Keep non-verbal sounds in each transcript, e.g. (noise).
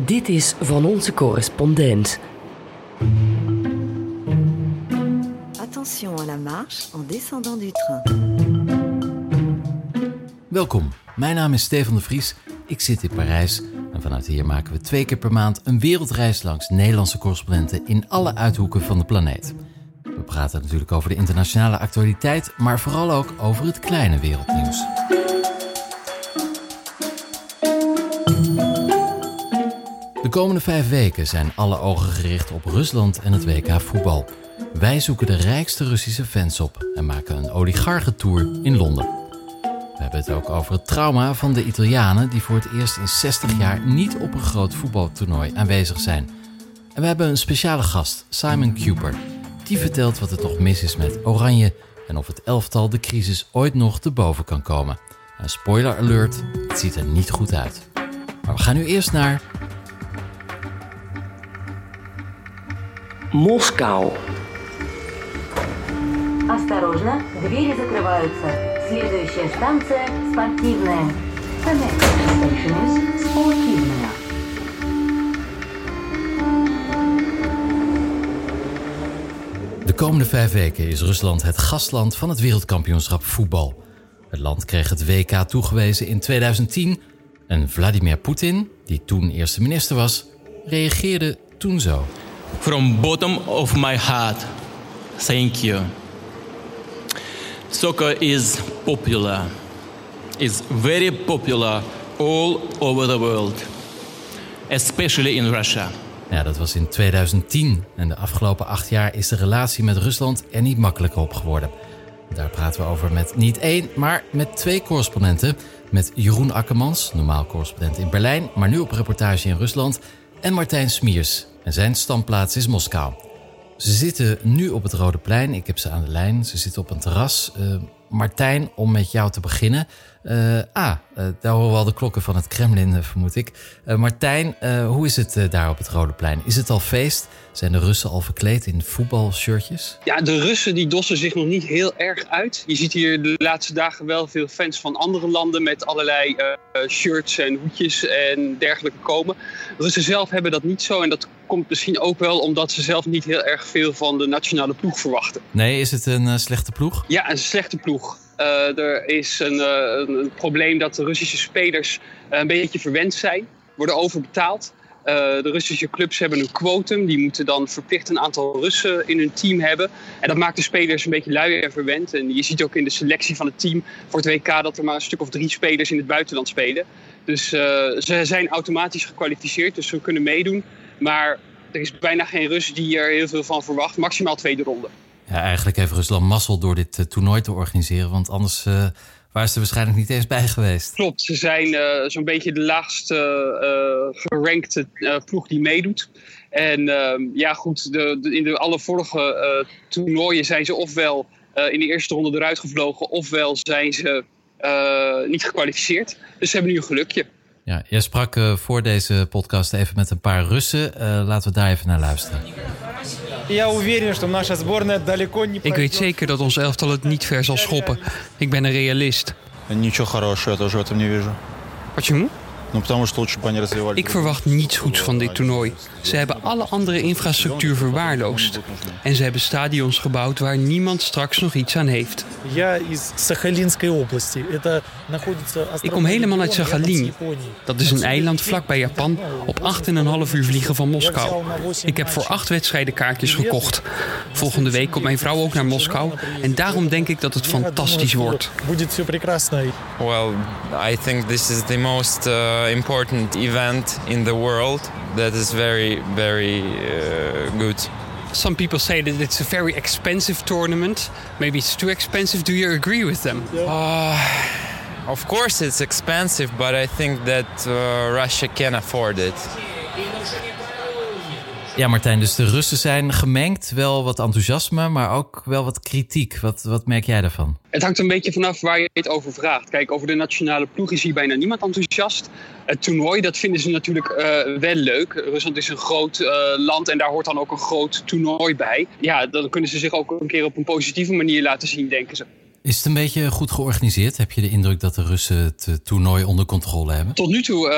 Dit is van onze correspondent. Attention à la marche en descendant du train. Welkom, mijn naam is Stefan de Vries. Ik zit in Parijs en vanuit hier maken we twee keer per maand een wereldreis langs Nederlandse correspondenten in alle uithoeken van de planeet. We praten natuurlijk over de internationale actualiteit, maar vooral ook over het kleine wereldnieuws. De komende vijf weken zijn alle ogen gericht op Rusland en het WK voetbal. Wij zoeken de rijkste Russische fans op en maken een oligarchentour in Londen. We hebben het ook over het trauma van de Italianen die voor het eerst in 60 jaar niet op een groot voetbaltoernooi aanwezig zijn. En we hebben een speciale gast, Simon Cooper. Die vertelt wat er toch mis is met Oranje en of het elftal de crisis ooit nog te boven kan komen. Een spoiler alert, het ziet er niet goed uit. Maar we gaan nu eerst naar Moskou. Осторожно, двери закрываются. Следующая станция спортивная. The next station is спортивная. De komende vijf weken is Rusland het gastland van het wereldkampioenschap voetbal. Het land kreeg het WK toegewezen in 2010 en Vladimir Poetin, die toen eerste minister was, reageerde toen zo. From bottom of my heart, thank you. Soccer is popular. It's very popular all over the world, especially in Russia. Ja, dat was in 2010 en de afgelopen acht jaar is de relatie met Rusland er niet makkelijker op geworden. Daar praten we over met niet één, maar met twee correspondenten. Met Jeroen Akkermans, normaal correspondent in Berlijn, maar nu op reportage in Rusland. En Martijn Smiers, en zijn standplaats is Moskou. Ze zitten nu op het Rode Plein. Ik heb ze aan de lijn. Ze zitten op een terras. Eh, Martijn, om met jou te beginnen. Eh, ah, eh, daar horen we al de klokken van het Kremlin, vermoed ik. Martijn, hoe is het daar op het Rode Plein? Is het al feest? Zijn de Russen al verkleed in voetbalshirtjes? Ja, de Russen die dossen zich nog niet heel erg uit. Je ziet hier de laatste dagen wel veel fans van andere landen met allerlei shirts en hoedjes en dergelijke komen. De Russen zelf hebben dat niet zo en dat komt misschien ook wel omdat ze zelf niet heel erg veel van de nationale ploeg verwachten. Nee, is het een slechte ploeg? Ja, een slechte ploeg. Uh, er is een, uh, een, probleem dat de Russische spelers uh, een beetje verwend zijn, worden overbetaald. de Russische clubs hebben een quotum, die moeten dan verplicht een aantal Russen in hun team hebben. En dat maakt de spelers een beetje lui en verwend. En je ziet ook in de selectie van het team voor het WK dat er maar een stuk of drie spelers in het buitenland spelen. Dus ze zijn automatisch gekwalificeerd, dus ze kunnen meedoen. Maar er is bijna geen Rus die er heel veel van verwacht. Maximaal tweede ronde. Ja, eigenlijk heeft Rusland mazzel door dit uh, toernooi te organiseren. Want anders uh, waren ze er waarschijnlijk niet eens bij geweest. Klopt, ze zijn uh, zo'n beetje de laagste gerankte ploeg die meedoet. En ehm, ja, goed, de, de, in de alle vorige toernooien zijn ze ofwel in de eerste ronde eruit gevlogen, ofwel zijn ze niet gekwalificeerd. Dus ze hebben nu een gelukje. Ja, jij sprak uh, voor deze podcast even met een paar Russen. Uh, laten we daar even naar luisteren. Ik weet zeker dat ons elftal het niet ver zal schoppen. Ik ben een realist. Почему? Ik verwacht niets goeds van dit toernooi. Ze hebben alle andere infrastructuur verwaarloosd. En ze hebben stadions gebouwd waar niemand straks nog iets aan heeft. Ik kom helemaal uit Sakhalin. Dat is een eiland vlakbij Japan op 8,5 uur vliegen van Moskou. Ik heb voor acht wedstrijden kaartjes gekocht. Volgende week komt mijn vrouw ook naar Moskou. En daarom denk ik dat het fantastisch wordt. Well, I think this is the most uh, important event in the world that is very, very uh, good. Some people say that it's a very expensive tournament. Maybe it's too expensive. Do you agree with them? Uh, of course, it's expensive, but I think that uh, Russia can afford it. Ja, Martijn, dus de Russen zijn gemengd. Wel wat enthousiasme, maar ook wel wat kritiek. Wat, wat merk jij daarvan? Het hangt een beetje vanaf waar je het over vraagt. Kijk, over de nationale ploeg is hier bijna niemand enthousiast. Het toernooi, dat vinden ze natuurlijk uh, wel leuk. Rusland is een groot uh, land en daar hoort dan ook een groot toernooi bij. Ja, dan kunnen ze zich ook een keer op een positieve manier laten zien, denken ze. Is het een beetje goed georganiseerd? Heb je de indruk dat de Russen het toernooi onder controle hebben? Tot nu toe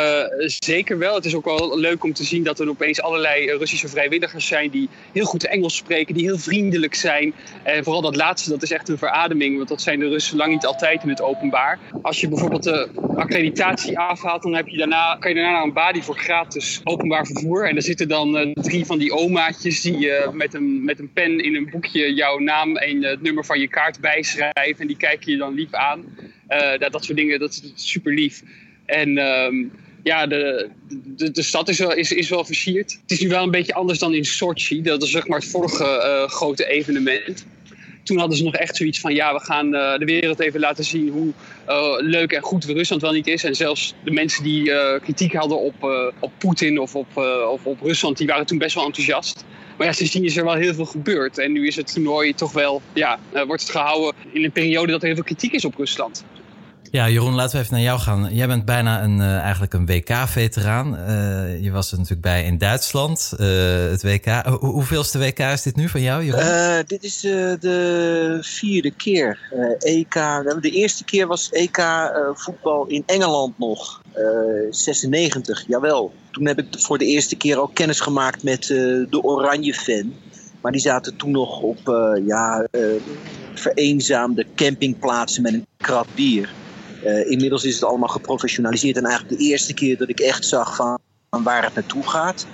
uh, zeker wel. Het is ook wel leuk om te zien dat er opeens allerlei Russische vrijwilligers zijn die heel goed Engels spreken, die heel vriendelijk zijn. En vooral dat laatste, dat is echt een verademing, want dat zijn de Russen lang niet altijd in het openbaar. Als je bijvoorbeeld de accreditatie afhaalt, dan heb je daarna, kan je daarna naar een badi voor gratis openbaar vervoer. En daar zitten dan drie van die omaatjes die uh, met, een, met een pen in een boekje jouw naam en het nummer van je kaart bijschrijven en die kijken je dan lief aan. Uh, dat, dat soort dingen, dat is super lief. En um, ja, de, de, de stad is wel, is, is wel versierd. Het is nu wel een beetje anders dan in Sochi. Dat is zeg maar het vorige uh, grote evenement. Toen hadden ze nog echt zoiets van: ja, we gaan uh, de wereld even laten zien hoe leuk en goed Rusland wel niet is. En zelfs de mensen die kritiek hadden op, op Poetin of op, of op Rusland, die waren toen best wel enthousiast. Maar ja, sindsdien is er wel heel veel gebeurd. En nu is het toernooi toch wel, ja, wordt het gehouden in een periode dat er heel veel kritiek is op Rusland. Ja, Jeroen, laten we even naar jou gaan. Jij bent bijna een, uh, eigenlijk een WK-veteraan. Uh, je was er natuurlijk bij in Duitsland, het WK. Ho hoeveelste WK is dit nu van jou, Jeroen? dit is de vierde keer. EK, de eerste keer was EK voetbal in Engeland nog. 96, jawel toen heb ik voor de eerste keer ook kennis gemaakt met uh, de Oranje fan. Maar die zaten toen nog op uh, ja, uh, vereenzaamde campingplaatsen met een krat bier. Inmiddels is het allemaal geprofessionaliseerd. En eigenlijk de eerste keer dat ik echt zag van, waar het naartoe gaat.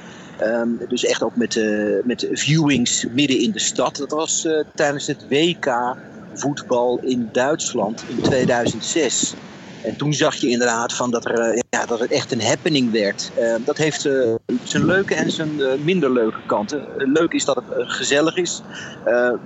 Um, dus echt ook met, met viewings midden in de stad. Dat was tijdens het WK voetbal in Duitsland in 2006. En toen zag je inderdaad van dat, er, eh, ja, dat het echt een happening werd. Uh, dat heeft uh, zijn leuke en zijn minder leuke kanten. leuk is dat het gezellig is.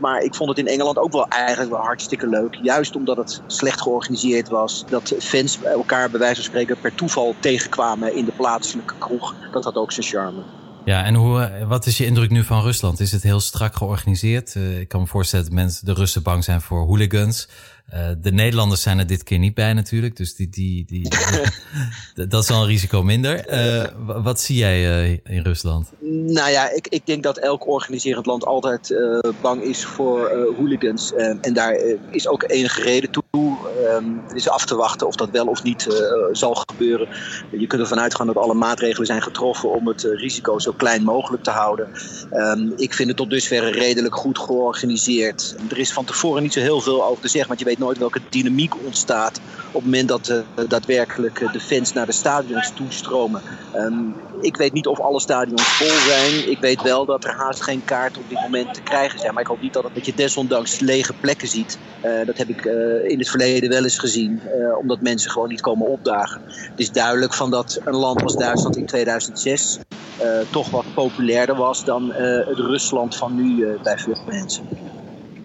maar ik vond het in Engeland ook wel eigenlijk wel hartstikke leuk. Juist omdat het slecht georganiseerd was. Dat fans elkaar bij wijze van spreken per toeval tegenkwamen in de plaatselijke kroeg. Dat had ook zijn charme. Ja, en hoe, wat is je indruk nu van Rusland? Is het heel strak georganiseerd? ik kan me voorstellen dat mensen, de Russen bang zijn voor hooligans. Uh, de Nederlanders zijn er dit keer niet bij natuurlijk. Dus die, die, die, (laughs) dat is al een risico minder. Uh, wat zie jij uh, in Rusland? Nou ja, ik, ik denk dat elk organiserend land altijd bang is voor hooligans. en daar is ook enige reden toe. Um, het is af te wachten of dat wel of niet zal gebeuren. Je kunt ervan uitgaan dat alle maatregelen zijn getroffen om het risico zo klein mogelijk te houden. Um, ik vind het tot dusver redelijk goed georganiseerd. Er is van tevoren niet zo heel veel over te zeggen, want je weet nooit welke dynamiek ontstaat op het moment dat uh, daadwerkelijk uh, de fans naar de stadions toestromen. Um, ik weet niet of alle stadions vol zijn. Ik weet wel dat er haast geen kaart op dit moment te krijgen zijn. Maar ik hoop niet dat, het, dat je desondanks lege plekken ziet. Uh, dat heb ik in het verleden wel eens gezien. omdat mensen gewoon niet komen opdagen. Het is duidelijk van dat een land als Duitsland in 2006 toch wat populairder was dan het Rusland van nu bij veel mensen.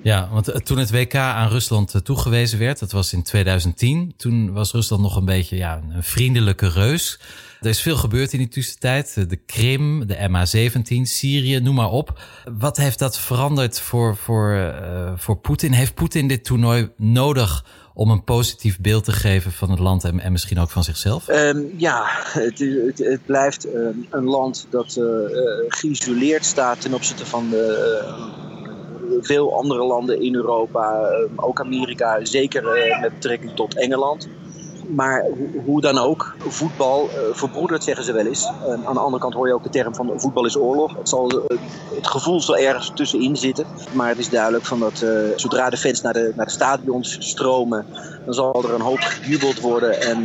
Ja, want eh, toen het WK aan Rusland eh, toegewezen werd, dat was in 2010. Toen was Rusland nog een beetje ja, een vriendelijke reus. Er is veel gebeurd in die tussentijd. De Krim, de MH17, Syrië, noem maar op. Wat heeft dat veranderd voor, voor, voor Poetin? Heeft Poetin dit toernooi nodig om een positief beeld te geven van het land en, en misschien ook van zichzelf? Um, ja, het, het, blijft um, een land dat geïsoleerd staat ten opzichte van de veel andere landen in Europa, ehm, ook Amerika, zeker eh, met betrekking tot Engeland. Maar hoe dan ook, voetbal uh, verbroedert, zeggen ze wel eens. Aan de andere kant hoor je ook de term van voetbal is oorlog. Het, zal, uh, het gevoel zal ergens tussenin zitten. Maar het is duidelijk van dat zodra de fans naar de, naar de stadions stromen, dan zal er een hoop gejubeld worden. En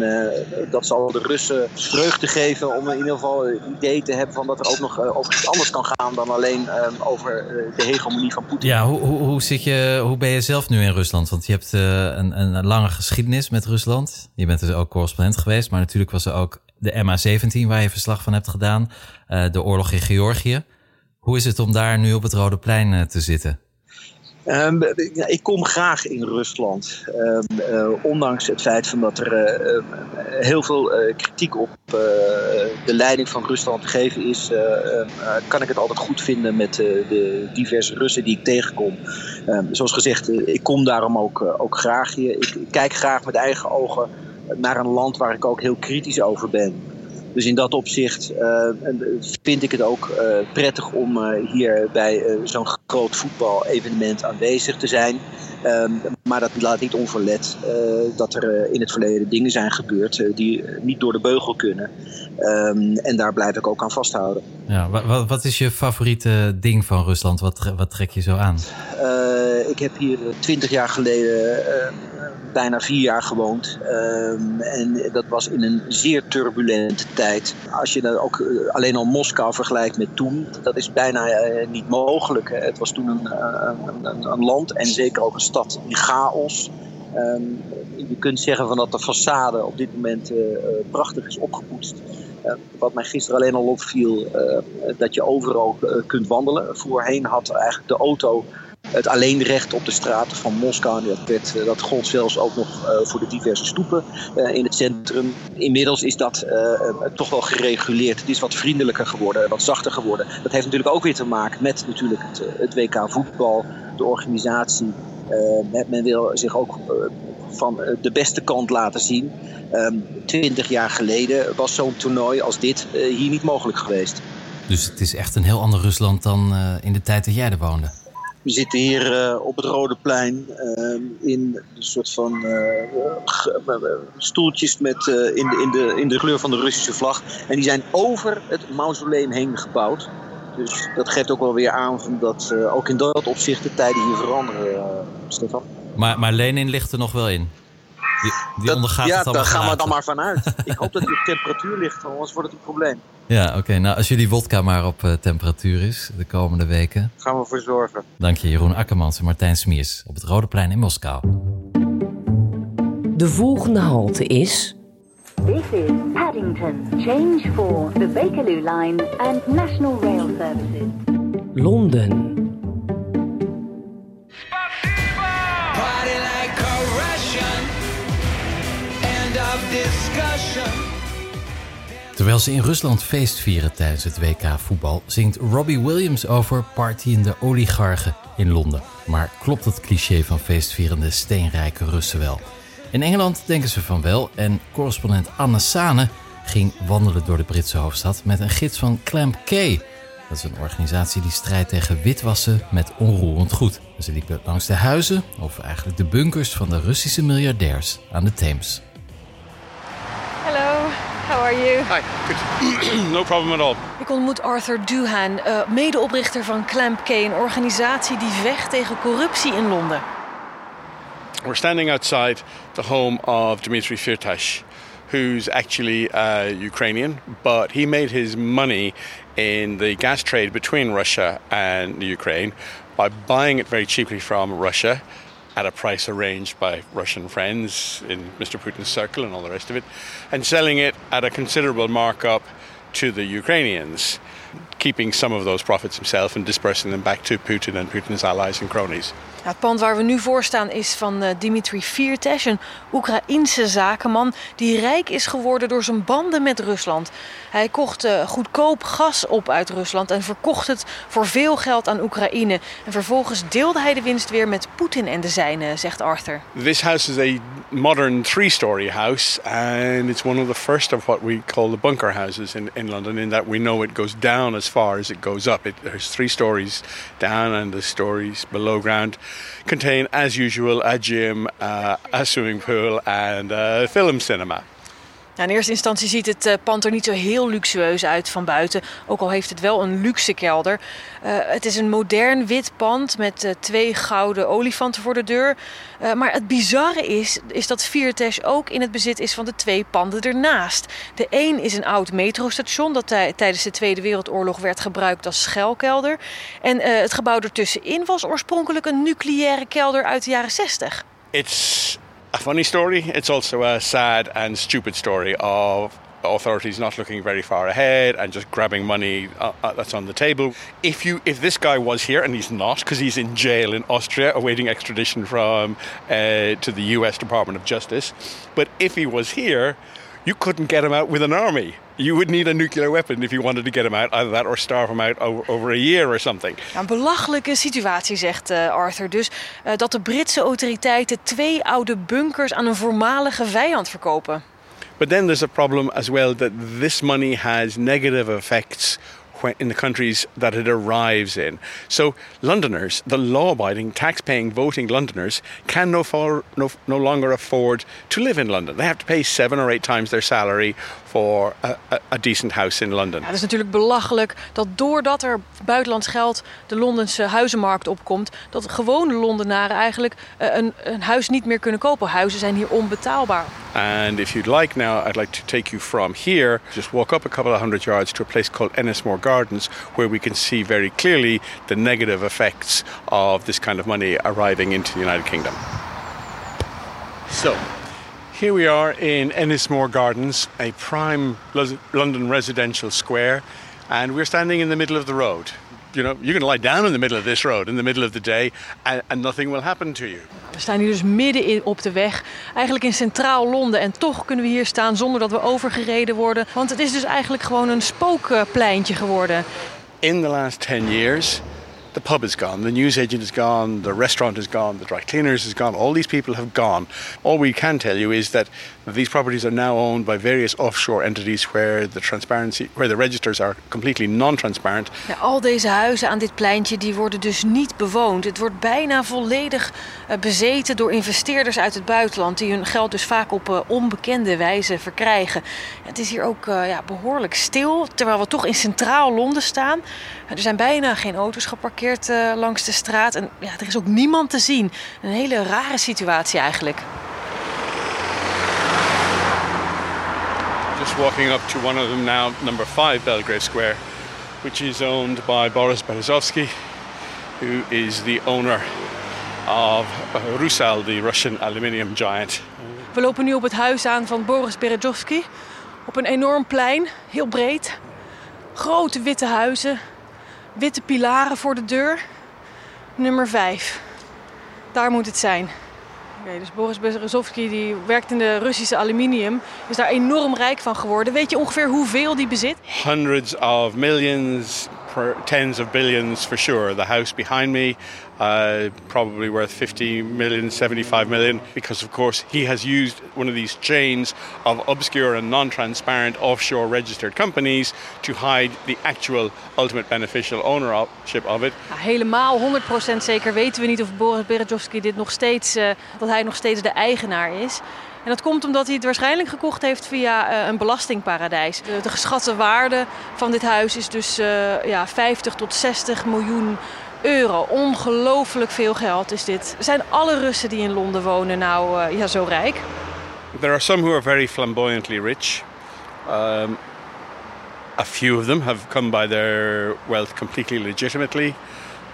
dat zal de Russen vreugde geven om in ieder geval een idee te hebben van dat er ook nog over iets anders kan gaan dan alleen over de hegemonie van Poetin. Ja, hoe, hoe, hoe, zit je, hoe ben je zelf nu in Rusland? Want je hebt een, een lange geschiedenis met Rusland. Bent dus ook correspondent geweest. Maar natuurlijk was er ook de MH17 waar je verslag van hebt gedaan. Uh, de oorlog in Georgië. Hoe is het om daar nu op het Rode Plein uh, te zitten? Ja, ik kom graag in Rusland. Um, uh, ondanks het feit van dat er heel veel kritiek op de leiding van Rusland te geven is, kan ik het altijd goed vinden met de diverse Russen die ik tegenkom. Zoals gezegd, ik kom daarom ook, ook graag hier. Ik, kijk graag met eigen ogen naar een land waar ik ook heel kritisch over ben. Dus in dat opzicht vind ik het ook prettig om hier bij zo'n groot voetbal-evenement aanwezig te zijn. Ehm, maar dat laat niet onverlet dat er in het verleden dingen zijn gebeurd die niet door de beugel kunnen. Ehm, en daar blijf ik ook aan vasthouden. Ja, wat, wat is je favoriete ding van Rusland? Wat, wat trek je zo aan? Ik heb hier twintig jaar geleden uh, bijna vier jaar gewoond. Um, en dat was in een zeer turbulente tijd. Als je dan ook alleen al Moskou vergelijkt met toen, dat is bijna niet mogelijk. Het was toen een, een, een, land en zeker ook een stad in chaos. Um, je kunt zeggen van dat de façade op dit moment prachtig is opgepoetst. Eh, wat mij gisteren alleen al opviel, uh, dat je overal kunt wandelen. Voorheen had eigenlijk de auto het alleenrecht op de straten van Moskou. Dat, dat gold zelfs ook nog voor de diverse stoepen in het centrum. Inmiddels is dat toch wel gereguleerd. Het is wat vriendelijker geworden, wat zachter geworden. Dat heeft natuurlijk ook weer te maken met natuurlijk het, het WK voetbal, de organisatie. Men wil zich ook van eh, de beste kant laten zien. Ehm, twintig jaar geleden was zo'n toernooi als dit eh, hier niet mogelijk geweest. Dus het is echt een heel ander Rusland dan eh, in de tijd dat jij er woonde? We zitten hier op het Rode Plein ehm, in een soort van stoeltjes met, in, de, in, de, in de kleur van de Russische vlag. En die zijn over het mausoleum heen gebouwd. Dus dat geeft ook wel weer aan dat ook in dat opzicht de tijden hier veranderen, Stefan. Maar, maar Lenin ligt er nog wel in. Die, die ondergaat ja, het allemaal daar gaan we dan maar vanuit. (laughs) ik hoop dat hij op temperatuur ligt, anders wordt het een probleem. Ja, oké. Nou, als jullie wodka maar op uh, temperatuur is de komende weken. Gaan we voor zorgen. Dank je, Jeroen Akkermans en Martijn Smiers op het Rode Plein in Moskou. De volgende halte is... This is Paddington. Change for the Bakerloo Line and National Rail Services. Londen. Terwijl ze in Rusland feest vieren tijdens het WK voetbal, zingt Robbie Williams over partyende oligarchen in Londen. Maar klopt het cliché van feestvierende steenrijke Russen wel? In Engeland denken ze van wel en correspondent Anne Sane ging wandelen door de Britse hoofdstad met een gids van Clamp K. Dat is een organisatie die strijdt tegen witwassen met onroerend goed. Ze liepen langs de huizen, of eigenlijk de bunkers van de Russische miljardairs aan de Theems. How are you? Hi, good. (clears throat) no problem at all. Ik ontmoet Arthur Duhan, uh, medeoprichter van Clamp K, een organisatie die vecht tegen corruptie in Londen. We're standing outside the home of Dmitry Firtash, who's actually uh, Ukrainian, but he made his money in the gas trade between Russia and Ukraine by buying it very cheaply from Russia at a price arranged by Russian friends in Mr. Putin's circle and all the rest of it, and selling it at a considerable markup to the Ukrainians, keeping some of those profits himself and dispersing them back to Putin and Putin's allies and cronies. Het pand waar we nu voor staan is van uh, Dimitri Firtash, een Oekraïense zakenman die rijk is geworden door zijn banden met Rusland. Hij kocht uh, goedkoop gas op uit Rusland en verkocht het voor veel geld aan Oekraïne. En vervolgens deelde hij de winst weer met Poetin en de zijnen, zegt Arthur. This house is a modern three-story house and it's one of the first of what we call the bunker houses in, in London in that we know it goes down as far as it goes up. It, there's three stories down and the stories below ground contain, as usual, a gym, uh, a swimming pool, and a film cinema. In eerste instantie ziet het uh, pand er niet zo heel luxueus uit van buiten. Ook al heeft het wel een luxe kelder. Uh, het is een modern wit pand met uh, twee gouden olifanten voor de deur. maar het bizarre is, is dat Viertesh ook in het bezit is van de twee panden ernaast. De een is een oud metrostation dat tijdens de Tweede Wereldoorlog werd gebruikt als schuilkelder. En het gebouw ertussenin was oorspronkelijk een nucleaire kelder uit de jaren 60. It's a funny story. It's also a sad and stupid story of authorities not looking very far ahead and just grabbing money uh, uh, that's on the table. If you, if this guy was here, and he's not, because he's in jail in Austria awaiting extradition from uh, to the U.S. Department of Justice, but if he was here, you couldn't get him out with an army. You would need a nuclear weapon if you wanted to get him out. Either that or starve him out over, over a year or something. Een belachelijke situatie, zegt uh, Arthur dus. Uh, dat de Britse autoriteiten twee oude bunkers aan een voormalige vijand verkopen. But then there's a problem as well that this money has negative effects in the countries that it arrives in. So, Londoners, the law abiding, tax paying, voting Londoners, can no, for, no, no longer afford to live in London. They have to pay seven or eight times their salary for a, a, a decent house in London. Ja, het is natuurlijk belachelijk dat doordat er buitenlands geld de Londense huizenmarkt opkomt, dat gewone Londenaren eigenlijk uh, een, een huis niet meer kunnen kopen. Huizen zijn hier onbetaalbaar. And if you'd like now, I'd like to take you from here, just walk up a couple of hundred yards to a place called Ennismore Gardens, where we can see very clearly the negative effects of this kind of money arriving into the United Kingdom. So, here we are in Ennismore Gardens, a prime London residential square, and we're standing in the middle of the road. You know, you can lie down in the middle of this road in the middle of the day and, and nothing will happen to you. We staan hier dus midden in, op de weg, eigenlijk in centraal Londen. En toch kunnen we hier staan zonder dat we overgereden worden. Want het is dus eigenlijk gewoon een spookpleintje geworden. In the last 10 years, the pub is gone, the newsagent is gone, the restaurant is gone, the dry cleaners is gone. All these people have gone. All we can tell you is that these properties are now owned by various offshore entities where the transparency, where the registers are completely non-transparent. Ja, al deze huizen aan dit pleintje die worden dus niet bewoond. Het wordt bijna volledig uh, bezeten door investeerders uit het buitenland die hun geld dus vaak op uh, onbekende wijze verkrijgen. Het is hier ook uh, ja, behoorlijk stil, terwijl we toch in centraal Londen staan. Er zijn bijna geen auto's geparkeerd langs de straat en ja, er is ook niemand te zien. Een hele rare situatie eigenlijk. Just walking up to one of them now, number five Belgrave Square, which is owned by Boris Berezovsky, who is the owner of Rusal, the Russian aluminium giant. We lopen nu op het huis aan van Boris Berezovsky. Op een enorm plein, heel breed. Grote witte huizen, witte pilaren voor de deur. Nummer 5. Daar moet het zijn. Okay, dus Boris Berezovsky die werkt in de Russische aluminium, is daar enorm rijk van geworden. Weet je ongeveer hoeveel die bezit? Hundreds of millions, tens of billions for sure. The house behind me, uh, probably worth 50 million, 75 million, because of course he has used one of these chains of obscure and non-transparent offshore registered companies to hide the actual ultimate beneficial ownership of it. Ja, helemaal 100% zeker weten we niet of Boris Berezovsky dit nog steeds, uh, dat hij nog steeds de eigenaar is. En dat komt omdat hij het waarschijnlijk gekocht heeft via uh, een belastingparadijs. De, geschatte waarde van dit huis is dus uh, ja, 50 tot 60 miljoen euro. Ongelooflijk veel geld is dit. Zijn alle Russen die in Londen wonen nou uh, ja, zo rijk? There are some who are very flamboyantly rich. Um, a few of them have come by their wealth completely legitimately.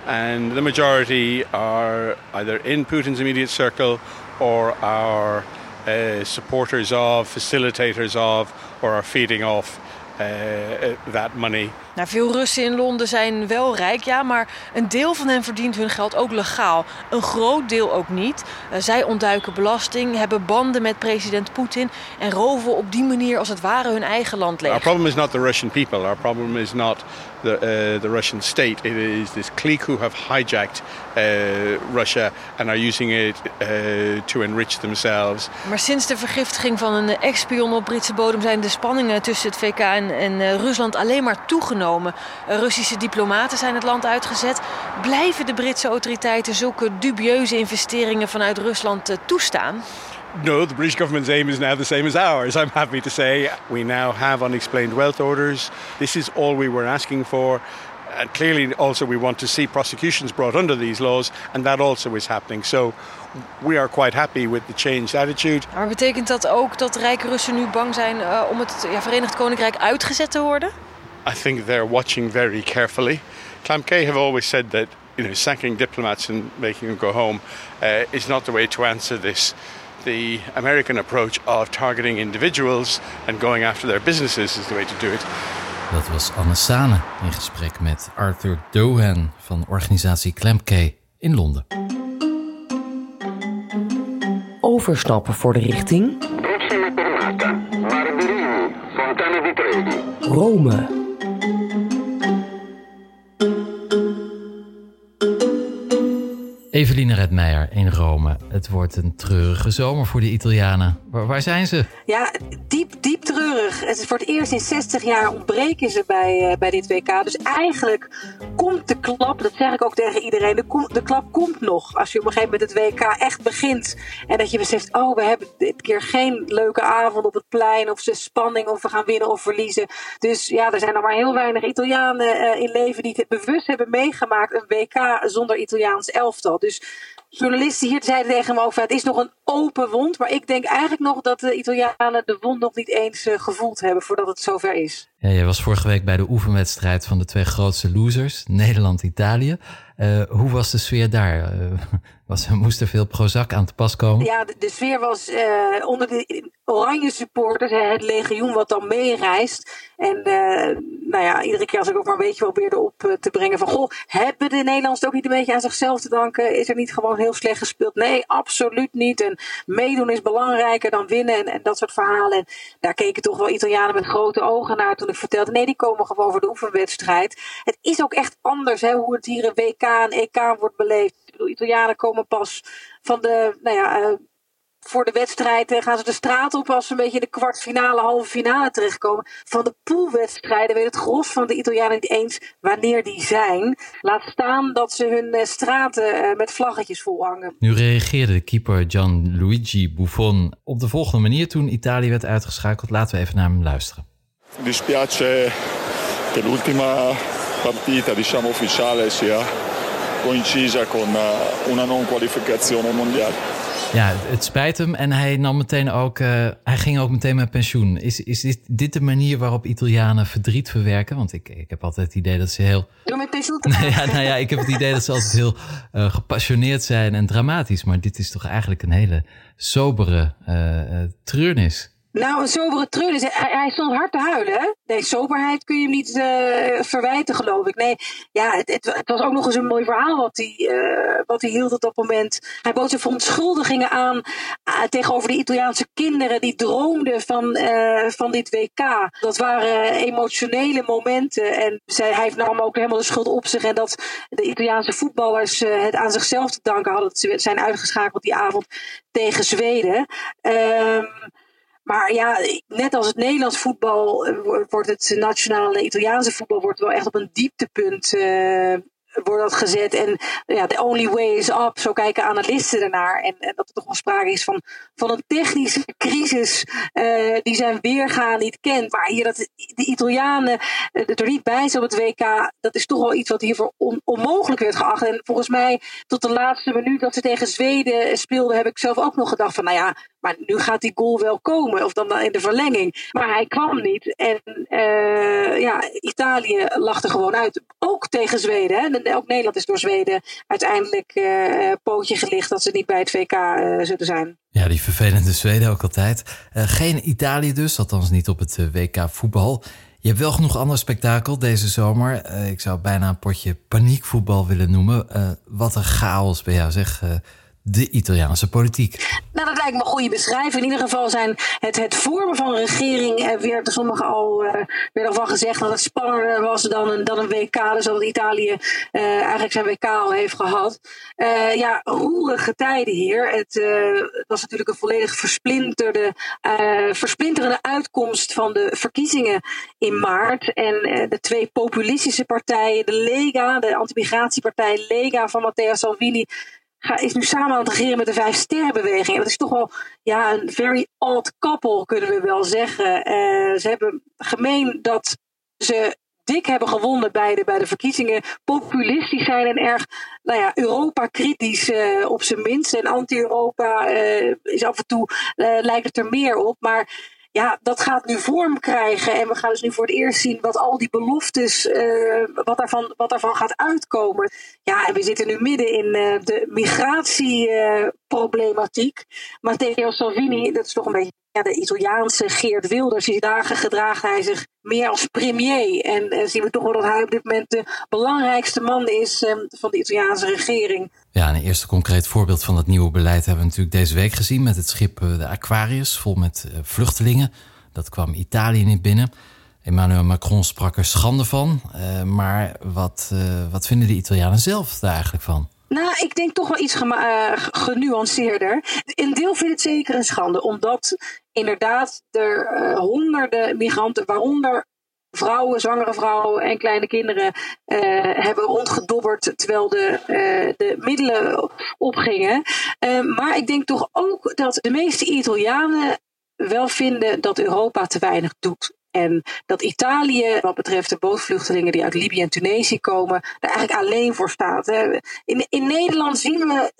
And the majority are either in Putin's immediate circle or are uh, supporters of, facilitators of, or are feeding off uh, that money. Nou, veel Russen in Londen zijn wel rijk, ja, maar een deel van hen verdient hun geld ook legaal. Een groot deel ook niet. Uh, zij ontduiken belasting, hebben banden met president Poetin en roven op die manier als het ware hun eigen land leeg. Our problem is not the Russian people. Our problem is not the, uh, the Russian state. It is this clique who have hijacked uh, Russia and are using it uh, to enrich themselves. Maar sinds de vergiftiging van een ex-spion op Britse bodem zijn de spanningen tussen het VK en, en Rusland alleen maar toegenomen. Russische diplomaten zijn het land uitgezet. Blijven de Britse autoriteiten zulke dubieuze investeringen vanuit Rusland uh, toestaan? No, the British government's aim is now the same as ours. I'm happy to say we now have unexplained wealth orders. This is all we were asking for. And clearly, also, we want to see prosecutions brought under these laws, and that also is happening. So, we are quite happy with the changed attitude. Maar betekent dat ook dat rijke Russen nu bang zijn uh, om het ja, Verenigd Koninkrijk uitgezet te worden? I think they're watching very carefully. Klamke have always said that you know sacking diplomats and making them go home uh, is not the way to answer this. The American approach of targeting individuals and going after their businesses is the way to do it. Dat was Anne Sane in gesprek met Arthur Dohan van organisatie Klemke in Londen. Overstappen voor de richting. Rome. Eveline Redmeijer in Rome. Het wordt een treurige zomer voor de Italianen. Waar, zijn ze? Ja, diep, diep treurig. Het is voor het eerst in 60 jaar ontbreken ze bij, uh, bij dit WK. Dus eigenlijk de klap, dat zeg ik ook tegen iedereen, de, klap komt nog. Als je op een gegeven moment het WK echt begint. En dat je beseft, oh, we hebben dit keer geen leuke avond op het plein. Of ze spanning, of we gaan winnen of verliezen. Dus ja, er zijn nog maar heel weinig Italianen uh, in leven die het bewust hebben meegemaakt. Een WK zonder Italiaans elftal. Dus journalisten hier zeiden tegen me over: het is nog een open wond. Maar ik denk eigenlijk nog dat de Italianen de wond nog niet eens uh, gevoeld hebben voordat het zover is. Ja, je was vorige week bij de oefenwedstrijd van de twee grootste losers, Nederland-Italië. Uh, hoe was de sfeer daar? Uh, (laughs) was, moest er veel Prozac aan te pas komen? Ja, de, de sfeer was onder de oranje supporters, het legioen wat dan meereist. En nou ja, iedere keer als ik ook maar een beetje probeerde op te brengen van... Goh, hebben de Nederlanders ook niet een beetje aan zichzelf te danken? Is er niet gewoon heel slecht gespeeld? Nee, absoluut niet. En meedoen is belangrijker dan winnen en, dat soort verhalen. En daar keken toch wel Italianen met grote ogen naar toen ik vertelde... nee, die komen gewoon voor de oefenwedstrijd. Het is ook echt anders hè, hoe het hier een WK en EK wordt beleefd. Italianen komen pas van de... Nou ja, voor de wedstrijd gaan ze de straat op als ze een beetje in de kwartfinale, halve finale terechtkomen. Van de poolwedstrijden weet het gros van de Italianen niet eens wanneer die zijn. Laat staan dat ze hun uh, straten uh, met vlaggetjes volhangen. Nu reageerde de keeper Gianluigi Buffon op de volgende manier toen Italië werd uitgeschakeld. Laten we even naar hem luisteren. Dispiace che l'ultima partita diciamo ufficiale sia coincisa con eh, una non qualificazione mondiale. Ja, het spijt hem en hij nam meteen ook, uh, hij ging ook meteen met pensioen. Is, is dit, dit de manier waarop Italianen verdriet verwerken? Want ik, ik heb altijd het idee dat ze heel. (laughs) Door met pensioen (laughs) te gaan. ja, nou ja, ik heb het idee dat ze altijd heel uh, gepassioneerd zijn en dramatisch. Maar dit is toch eigenlijk een hele sobere uh, treurnis. Nou, een sobere treur. Hij, hij stond hard te huilen. Hè? Nee, soberheid kun je hem niet uh, verwijten, geloof ik. Nee, ja, het, het, was ook nog eens een mooi verhaal wat hij, uh, wat hij hield op dat moment. Hij bood zijn verontschuldigingen aan uh, tegenover de Italiaanse kinderen die droomden van, van dit WK. Dat waren emotionele momenten. En zij, hij nam ook helemaal de schuld op zich. En dat de Italiaanse voetballers het aan zichzelf te danken hadden. Ze zijn uitgeschakeld die avond tegen Zweden. Um, maar ja, net als het Nederlands voetbal eh, wordt het nationale Italiaanse voetbal wordt wel echt op een dieptepunt uh, wordt dat gezet. En ja, the only way is up. Zo kijken analisten ernaar. En, dat er toch wel sprake is van, van een technische crisis uh, die zijn weergaan niet kent. Maar hier dat de Italianen uh, er niet bij zijn op het WK, dat is toch wel iets wat hiervoor on, onmogelijk werd geacht. En volgens mij tot de laatste minuut dat ze tegen Zweden speelden, heb ik zelf ook nog gedacht van, nou ja, maar nu gaat die goal wel komen. Of dan in de verlenging. Maar hij kwam niet. En uh, ja, Italië er gewoon uit. Ook tegen Zweden. Hè. Ook Nederland is door Zweden uiteindelijk uh, pootje gelicht dat ze niet bij het WK uh, eh, zullen zijn. Ja, die vervelende Zweden ook altijd. geen Italië dus, althans niet op het WK voetbal. Je hebt wel genoeg ander spektakel deze zomer. ik zou bijna een potje paniekvoetbal willen noemen. wat een chaos bij jou zeg de Italiaanse politiek. Nou, dat lijkt me een goede beschrijving. In ieder geval zijn het, het vormen van een regering, eh, werd er sommigen al, uh, werd al van gezegd dat het spannender was dan een, dan een WK. Dus dat Italië uh, eigenlijk zijn WK al heeft gehad. Uh, ja, roerige tijden hier. Het, was natuurlijk een volledig versplinterde, versplinterende uitkomst van de verkiezingen in maart. En de twee populistische partijen, de Lega, de antimigratiepartij Lega van Matteo Salvini is nu samen aan het regeren met de Vijf Sterrenbeweging. En dat is toch wel ja, een very odd couple, kunnen we wel zeggen. Uh, ze hebben gemeen dat ze dik hebben gewonnen bij de, bij de verkiezingen. Populistisch zijn en erg nou ja, Europa-kritisch uh, op zijn minst. En anti-Europa uh, is af en toe, lijkt het er meer op. Maar ja, dat gaat nu vorm krijgen. En we gaan dus nu voor het eerst zien wat al die beloftes, uh, wat, daarvan, wat daarvan gaat uitkomen. Ja, en we zitten nu midden in uh, de migratieproblematiek. Uh, Matteo Salvini, dat is toch een beetje ja, de Italiaanse Geert Wilders. Die dagen gedraagt hij zich meer als premier. En zien we toch wel dat hij op dit moment de belangrijkste man is van de Italiaanse regering. Ja, een eerste concreet voorbeeld van dat nieuwe beleid hebben we natuurlijk deze week gezien met het schip de Aquarius, vol met vluchtelingen. Dat kwam Italië niet binnen. Emmanuel Macron sprak er schande van. Uh, maar wat, wat vinden de Italianen zelf daar eigenlijk van? Nou, ik denk toch wel iets uh, genuanceerder. In deel vind ik het zeker een schande, omdat inderdaad er honderden migranten, waaronder vrouwen, zwangere vrouwen en kleine kinderen uh, hebben rondgedobberd terwijl de, uh, de middelen opgingen. Uh, maar ik denk toch ook dat de meeste Italianen wel vinden dat Europa te weinig doet. En dat Italië, wat betreft de bootvluchtelingen die uit Libië en Tunesië komen, daar eigenlijk alleen voor staat. In, in Nederland zien we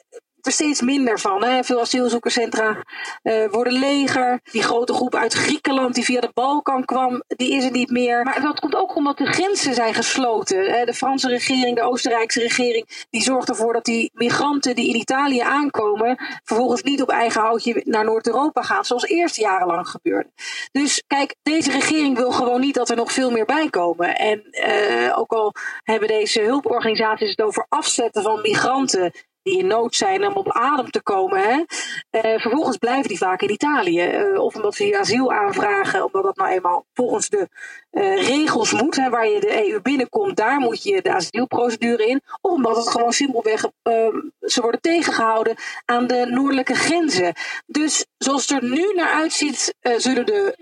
er steeds minder van. Hè. Veel asielzoekerscentra uh, worden leger. Die grote groep uit Griekenland die via de Balkan kwam, die is er niet meer. Maar dat komt ook omdat de grenzen zijn gesloten. De Franse regering, de Oostenrijkse regering, die zorgt ervoor dat die migranten die in Italië aankomen, vervolgens niet op eigen houtje naar Noord-Europa gaan, zoals eerst jarenlang gebeurde. Dus kijk, deze regering wil gewoon niet dat er nog veel meer bij komen. En uh, ook al hebben deze hulporganisaties het over afzetten van migranten die in nood zijn om op adem te komen. Hè? Uh, vervolgens blijven die vaak in Italië. Uh, of omdat ze hier asiel aanvragen, omdat dat nou eenmaal volgens de uh, regels moet. Hè, waar je de EU binnenkomt, daar moet je de asielprocedure in. Of omdat het gewoon simpelweg ehm, ze worden tegengehouden aan de noordelijke grenzen. Dus zoals het er nu naar uitziet, zullen de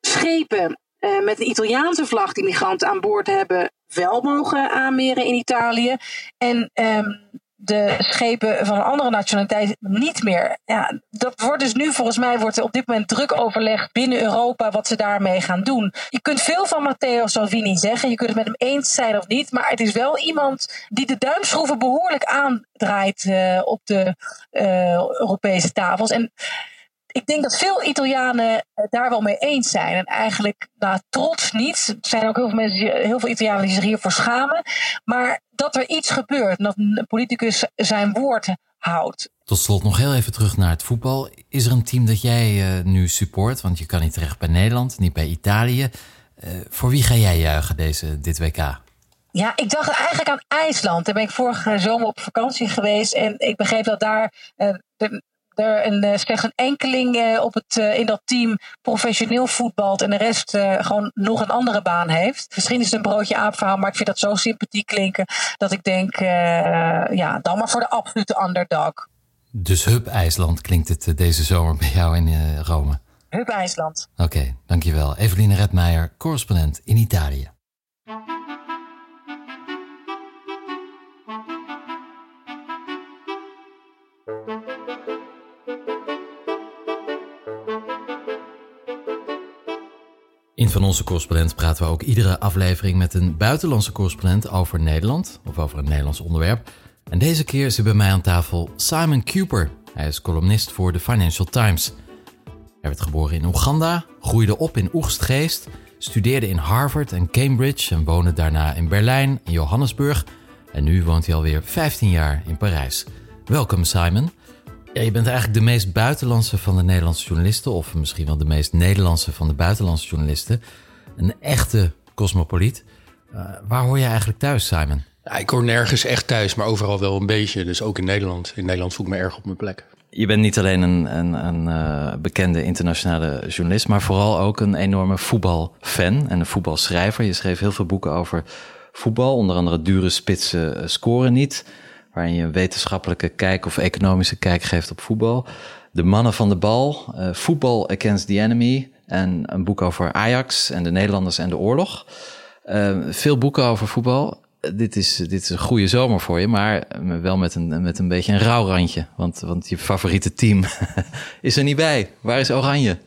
schepen met een Italiaanse vlag die migranten aan boord hebben, wel mogen aanmeren in Italië. En um, de schepen van een andere nationaliteit niet meer. Ja, dat wordt dus nu volgens mij wordt er op dit moment druk overlegd binnen Europa wat ze daarmee gaan doen. Je kunt veel van Matteo Salvini zeggen, je kunt het met hem eens zijn of niet, maar het is wel iemand die de duimschroeven behoorlijk aandraait uh, op de uh, Europese tafels. En ik denk dat veel Italianen het daar wel mee eens zijn. En eigenlijk nou, trots niet. Er zijn ook heel veel mensen, heel veel Italianen die zich hiervoor schamen. Maar dat er iets gebeurt. Dat een politicus zijn woord houdt. Tot slot nog heel even terug naar het voetbal. Is er een team dat jij uh, nu support? Want je kan niet terecht bij Nederland, niet bij Italië. Uh, voor wie ga jij juichen deze, dit WK? Ja, ik dacht eigenlijk aan IJsland. Daar ben ik vorige zomer op vakantie geweest. En ik begreep dat daar uh, de, er een, eh, slechts een enkeling uh, op het, uh, in dat team professioneel voetbalt en de rest gewoon nog een andere baan heeft. Misschien is het een broodje aapverhaal, maar ik vind dat zo sympathiek klinken dat ik denk, ja, dan maar voor de absolute underdog. Dus Hub IJsland klinkt het deze zomer bij jou in Rome? Hub IJsland. Oké, okay, dankjewel. Eveline Redmeijer, correspondent in Italië. In Van Onze Correspondent praten we ook iedere aflevering met een buitenlandse correspondent over Nederland of over een Nederlands onderwerp. En deze keer zit bij mij aan tafel Simon Cooper. Hij is columnist voor de Financial Times. Hij werd geboren in Oeganda, groeide op in Oegstgeest, studeerde in Harvard en Cambridge en woonde daarna in Berlijn en Johannesburg. En nu woont hij alweer 15 jaar in Parijs. Welkom Simon. Ja, je bent eigenlijk de meest buitenlandse van de Nederlandse journalisten, of misschien wel de meest Nederlandse van de buitenlandse journalisten. Een echte cosmopoliet. Uh, waar hoor je eigenlijk thuis, Simon? Ja, ik hoor nergens echt thuis, maar overal wel een beetje. Dus ook in Nederland. In Nederland voel ik me erg op mijn plek. Je bent niet alleen een, een, een uh, bekende internationale journalist, maar vooral ook een enorme voetbalfan en een voetbalschrijver. Je schreef heel veel boeken over voetbal, onder andere Dure Spitsen uh, Scoren Niet waarin je een wetenschappelijke kijk of economische kijk geeft op voetbal. De mannen van de bal, uh, Voetbal Against the Enemy en een boek over Ajax en de Nederlanders en de oorlog. Uh, veel boeken over voetbal. Dit is, dit is een goede zomer voor je, maar wel met een, met een beetje een rauw randje. Want, want je favoriete team (laughs) is er niet bij. Waar is Oranje?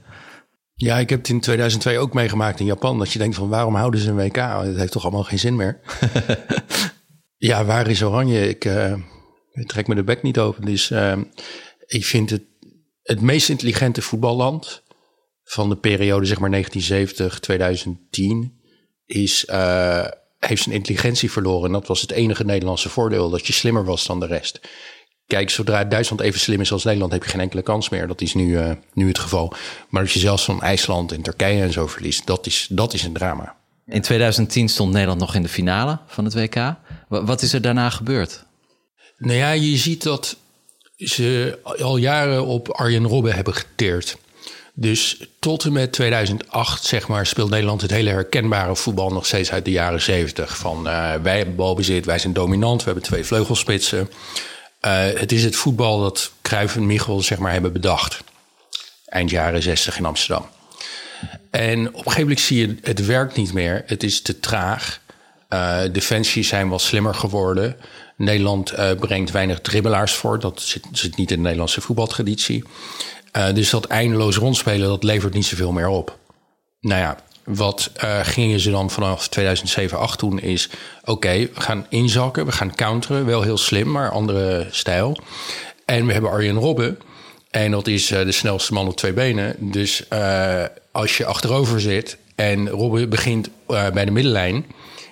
Ja, ik heb het in 2002 ook meegemaakt in Japan. Dat je denkt van waarom houden ze een WK? Het heeft toch allemaal geen zin meer. (laughs) Ja, waar is Oranje? Ik, uh, trek me de bek niet open. Dus ik vind het het meest intelligente voetballand van de periode zeg maar 1970-2010 is uh, heeft zijn intelligentie verloren. En dat was het enige Nederlandse voordeel, dat je slimmer was dan de rest. Kijk, zodra Duitsland even slim is als Nederland, heb je geen enkele kans meer. Dat is nu, nu het geval. Maar als je zelfs van IJsland en Turkije en zo verliest, dat is, dat is een drama. In 2010 stond Nederland nog in de finale van het WK. Wat is er daarna gebeurd? Nou ja, je ziet dat ze al jaren op Arjen Robben hebben geteerd. Dus tot en met 2008, zeg maar, speelt Nederland het hele herkenbare voetbal nog steeds uit de jaren 70. Van uh, wij hebben balbezit, wij zijn dominant, we hebben twee vleugelspitsen. Uh, het is het voetbal dat Cruijff en Michel zeg maar, hebben bedacht. Eind jaren 60 in Amsterdam. En op een gegeven moment zie je, het werkt niet meer. Het is te traag. Uh, defensies zijn wel slimmer geworden. Nederland uh, brengt weinig dribbelaars voor. Dat zit, zit, niet in de Nederlandse voetbaltraditie. Uh, dus dat eindeloos rondspelen, dat levert niet zoveel meer op. Nou ja, wat gingen ze dan vanaf 2007, 2008 doen is... oké, we gaan inzakken, we gaan counteren. Wel heel slim, maar andere stijl. En we hebben Arjen Robben. En dat is de snelste man op twee benen. Dus als je achterover zit en Robben begint bij de middenlijn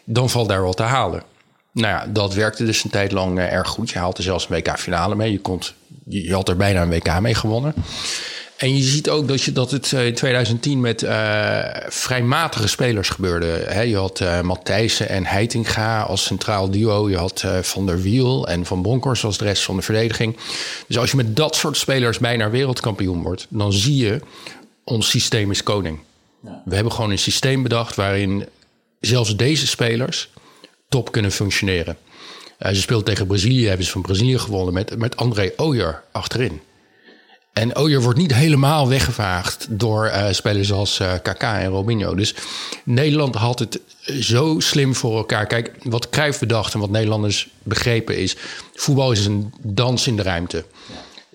dan valt daar wat te halen. Nou ja, dat werkte dus een tijd lang uh, erg goed. Je haalde zelfs een WK-finale mee. Je, kon, je, had er bijna een WK mee gewonnen. En je ziet ook dat, je, dat het uh, in 2010 met uh, vrij matige spelers gebeurde. Je had uh, Matthijssen en Heitinga als centraal duo. Je had Van der Wiel en Van Bronckhorst als de rest van de verdediging. Dus als je met dat soort spelers bijna wereldkampioen wordt... dan zie je, ons systeem is koning. Ja. We hebben gewoon een systeem bedacht waarin zelfs deze spelers top kunnen functioneren. Uh, ze speelt tegen Brazilië, hebben ze van Brazilië gewonnen met, met André Ooyer achterin. En Ooyer wordt niet helemaal weggevaagd door uh, spelers als uh, Kaka en Robinho. Dus Nederland had het zo slim voor elkaar. Kijk, wat Cruijff bedacht en wat Nederlanders begrepen is... voetbal is een dans in de ruimte.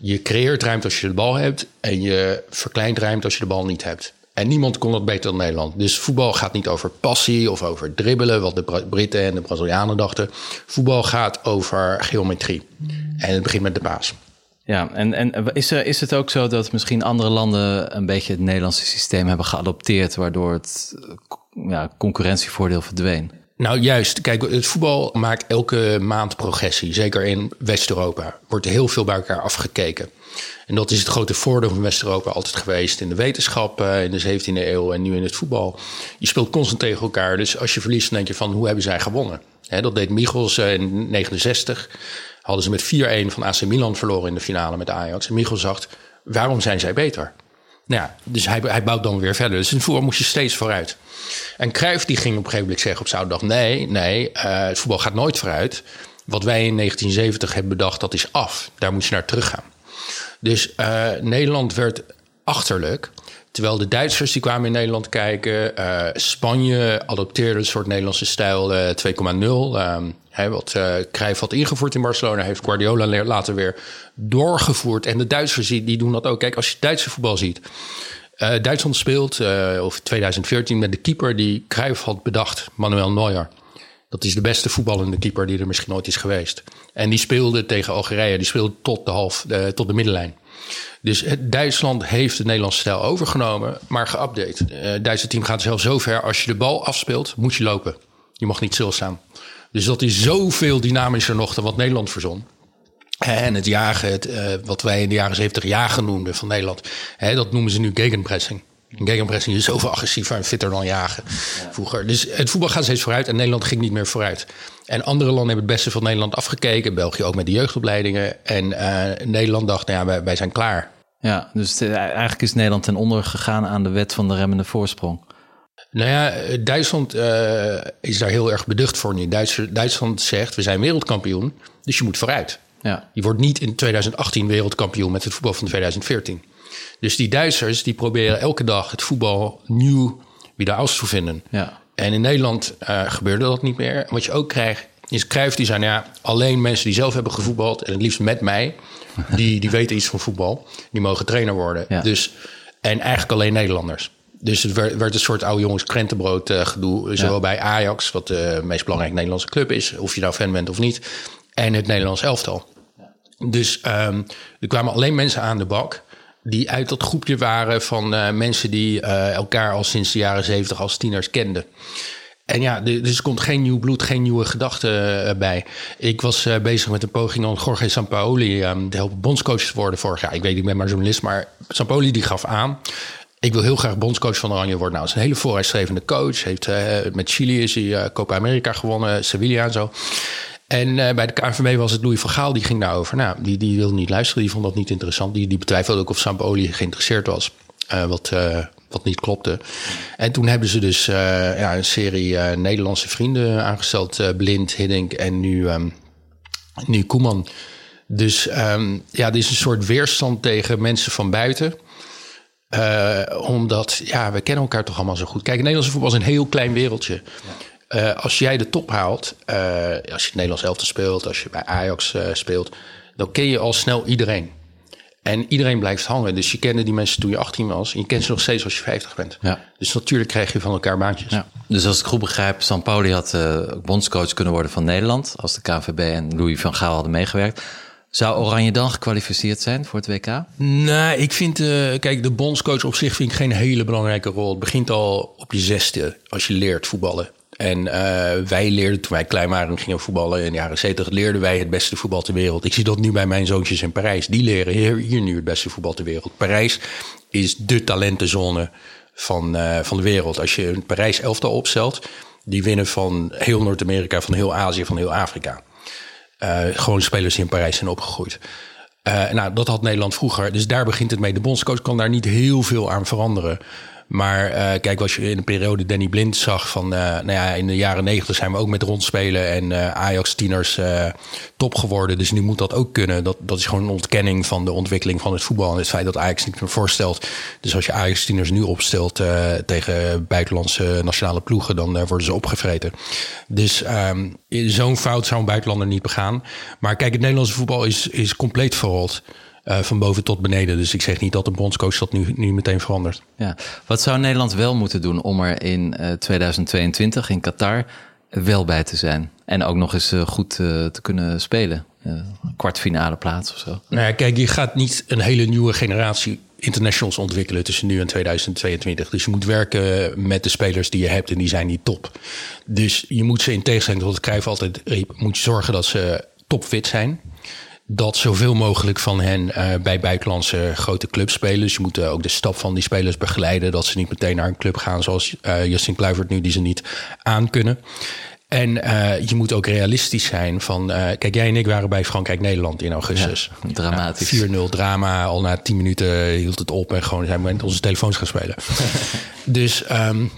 Je creëert ruimte als je de bal hebt... en je verkleint ruimte als je de bal niet hebt. En niemand kon dat beter dan Nederland. Dus voetbal gaat niet over passie of over dribbelen, wat de Britten en de Brazilianen dachten. Voetbal gaat over geometrie. En het begint met de baas. Ja, en, en is, er, is het ook zo dat misschien andere landen een beetje het Nederlandse systeem hebben geadopteerd, waardoor het ja, concurrentievoordeel verdween? Nou, juist. Kijk, het voetbal maakt elke maand progressie. Zeker in West-Europa. Wordt heel veel bij elkaar afgekeken. En dat is het grote voordeel van West-Europa altijd geweest in de wetenschap uh, in de 17e eeuw en nu in het voetbal. Je speelt constant tegen elkaar. Dus als je verliest, dan denk je van hoe hebben zij gewonnen? Dat deed Michels uh, in 69. Hadden ze met 4-1 van AC Milan verloren in de finale met Ajax. En Michels zegt, waarom zijn zij beter? Nou ja, dus hij, hij bouwt dan weer verder. Dus in voetbal moest je steeds vooruit. En Cruijff die ging op een gegeven moment zeggen op zaterdag... nee, nee, uh, het voetbal gaat nooit vooruit. Wat wij in 1970 hebben bedacht, dat is af. Daar moet je naar teruggaan. Dus uh, Nederland werd achterlijk. Terwijl de Duitsers die kwamen in Nederland kijken. Uh, Spanje adopteerde een soort Nederlandse stijl uh, 2,0. Um, wat uh, had ingevoerd in Barcelona... heeft Guardiola later weer doorgevoerd. En de Duitsers die, die doen dat ook. Kijk, als je Duitse voetbal ziet... Uh, Duitsland speelt, uh, of 2014, met de keeper die Cruijff had bedacht, Manuel Neuer. Dat is de beste voetballende keeper die er misschien ooit is geweest. En die speelde tegen Algerije, die speelde tot de, half, uh, tot de middenlijn. Dus het Duitsland heeft de Nederlandse stijl overgenomen, maar geüpdate. Het Duitse team gaat zelfs zo ver, als je de bal afspeelt, moet je lopen. Je mag niet stilstaan. Dus dat is zoveel dynamischer nog dan wat Nederland verzon. En het jagen, het, uh, wat wij in de jaren 70 jagen noemden van Nederland, hè, dat noemen ze nu gegenpressing. Gegenpressing is zoveel agressiever en fitter dan jagen vroeger. Dus het voetbal gaat steeds vooruit en Nederland ging niet meer vooruit. En andere landen hebben het beste van Nederland afgekeken. België ook met de jeugdopleidingen. En uh, Nederland dacht, nou ja, wij, wij zijn klaar. Ja, dus het, eigenlijk is Nederland ten onder gegaan aan de wet van de remmende voorsprong. Nou ja, Duitsland uh, is daar heel erg beducht voor nu. Duitsland zegt, we zijn wereldkampioen, dus je moet vooruit. Ja. Je wordt niet in 2018 wereldkampioen met het voetbal van 2014. Dus die Duitsers die proberen elke dag het voetbal nieuw weer uit te vinden. Ja. En in Nederland uh, gebeurde dat niet meer. Wat je ook krijgt, is Cruijff die zei... Nou ja, alleen mensen die zelf hebben gevoetbald... en het liefst met mij, (laughs) die, die weten iets van voetbal... die mogen trainer worden. Ja. Dus, en eigenlijk alleen Nederlanders. Dus het werd, werd een soort oude jongens krentenbrood uh, gedoe. Zowel ja. bij Ajax, wat de meest belangrijke Nederlandse club is... of je nou fan bent of niet... en het Nederlands elftal. Dus um, er kwamen alleen mensen aan de bak die uit dat groepje waren van uh, mensen die uh, elkaar al sinds de jaren zeventig als tieners kenden. En ja, dus er komt geen nieuw bloed, geen nieuwe gedachten uh, bij. Ik was bezig met een poging om Jorge Sampaoli um, te helpen bondscoach te worden vorig jaar. Ik weet, ik ben maar journalist, maar Sampaoli die gaf aan... Ik wil heel graag bondscoach van Oranje worden. Nou, is een hele vooruitstrevende coach. Heeft, met Chili is hij Copa America gewonnen, Sevilla en zo. En uh, bij de KNVB was het Louis van Gaal, die ging daarover. Nou, die, die wilde niet luisteren, die vond dat niet interessant. Die, die betwijfelde ook of Sampaoli geïnteresseerd was. wat, wat niet klopte. En toen hebben ze dus ja, een serie Nederlandse vrienden aangesteld. Blind, Hiddink en nu, um, nu Koeman. Dus um, ja, er is een soort weerstand tegen mensen van buiten. Omdat, ja, we kennen elkaar toch allemaal zo goed. Kijk, Nederlandse voetbal is een heel klein wereldje. Uh, als jij de top haalt, uh, als je het Nederlands elftal speelt, als je bij Ajax speelt, dan ken je al snel iedereen. En iedereen blijft hangen. Dus je kende die mensen toen je 18 was. En je kent ze nog steeds als je 50 bent. Ja. Dus natuurlijk krijg je van elkaar baantjes. Ja. Dus als ik goed begrijp, San Pauli had bondscoach kunnen worden van Nederland. Als de KVB en Louis van Gaal hadden meegewerkt. Zou Oranje dan gekwalificeerd zijn voor het WK? Nee, ik vind, uh, kijk, de bondscoach op zich vind ik geen hele belangrijke rol. Het begint al op je zesde als je leert voetballen. En uh, wij leerden toen wij klein waren gingen voetballen in de jaren 70, leerden wij het beste voetbal ter wereld. Ik zie dat nu bij mijn zoontjes in Parijs. Die leren hier, hier nu het beste voetbal ter wereld. Parijs is de talentenzone van, uh, van de wereld. Als je een Parijs elftal opstelt, die winnen van heel Noord-Amerika, van heel Azië, van heel Afrika. Uh, gewoon spelers die in Parijs zijn opgegroeid. Nou, dat had Nederland vroeger. Dus daar begint het mee. De bondscoach kan daar niet heel veel aan veranderen. Maar uh, kijk, als je in de periode Danny Blind zag van, uh, nou ja, in de jaren negentig zijn we ook met rondspelen en uh, Ajax-tieners top geworden. Dus nu moet dat ook kunnen. Dat, dat is gewoon een ontkenning van de ontwikkeling van het voetbal en het feit dat Ajax niet meer voorstelt. Dus als je Ajax-tieners nu opstelt tegen buitenlandse nationale ploegen, dan worden ze opgevreten. Dus um, zo'n fout zou een buitenlander niet begaan. Maar kijk, het Nederlandse voetbal is, is compleet verrold. Uh, van boven tot beneden. Dus ik zeg niet dat de bondscoach dat nu, nu meteen verandert. Ja. Wat zou Nederland wel moeten doen om er in uh, 2022 in Qatar wel bij te zijn? En ook nog eens uh, goed te kunnen spelen. kwartfinale plaats of zo. Nou ja, kijk, je gaat niet een hele nieuwe generatie internationals ontwikkelen tussen nu en 2022. Dus je moet werken met de spelers die je hebt en die zijn niet top. Dus je moet ze in tegenstelling tot het Cruijff altijd riep, moet je zorgen dat ze topfit zijn dat zoveel mogelijk van hen uh, bij buitenlandse grote clubs spelen. Dus je moet uh, ook de stap van die spelers begeleiden. Dat ze niet meteen naar een club gaan zoals uh, Justin Kluivert nu, die ze niet aan kunnen. En je moet ook realistisch zijn van... kijk, jij en ik waren bij Frankrijk-Nederland in augustus. Ja, dramatisch. 4-0 drama. Al na 10 minuten hield het op en gewoon zijn we met onze telefoons gaan spelen. (laughs) dus... Um,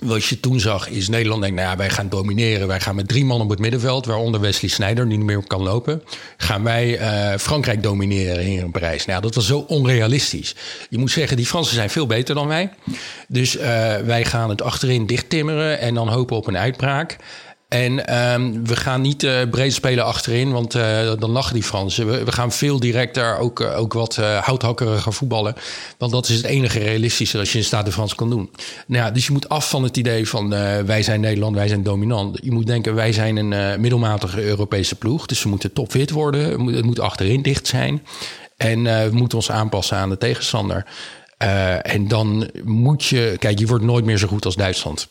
wat je toen zag is Nederland denkt, nou ja, wij gaan domineren. Wij gaan met drie man op het middenveld, waaronder Wesley Sneijder, die niet meer kan lopen. Gaan wij uh, Frankrijk domineren hier in Parijs. Nou, dat was zo onrealistisch. Je moet zeggen, die Fransen zijn veel beter dan wij. Dus uh, wij gaan het achterin dicht timmeren en dan hopen op een uitbraak. En um, we gaan niet uh, breed spelen achterin, want uh, dan lachen die Fransen. We, we gaan veel directer, ook, uh, ook wat houthakkeriger voetballen. Want dat is het enige realistische dat je in Stade de France kan doen. Nou ja, dus je moet af van het idee van wij zijn Nederland, wij zijn dominant. Je moet denken, wij zijn een middelmatige Europese ploeg. Dus we moeten topfit worden. Het moet achterin dicht zijn. En we moeten ons aanpassen aan de tegenstander. en dan moet je, kijk, je wordt nooit meer zo goed als Duitsland.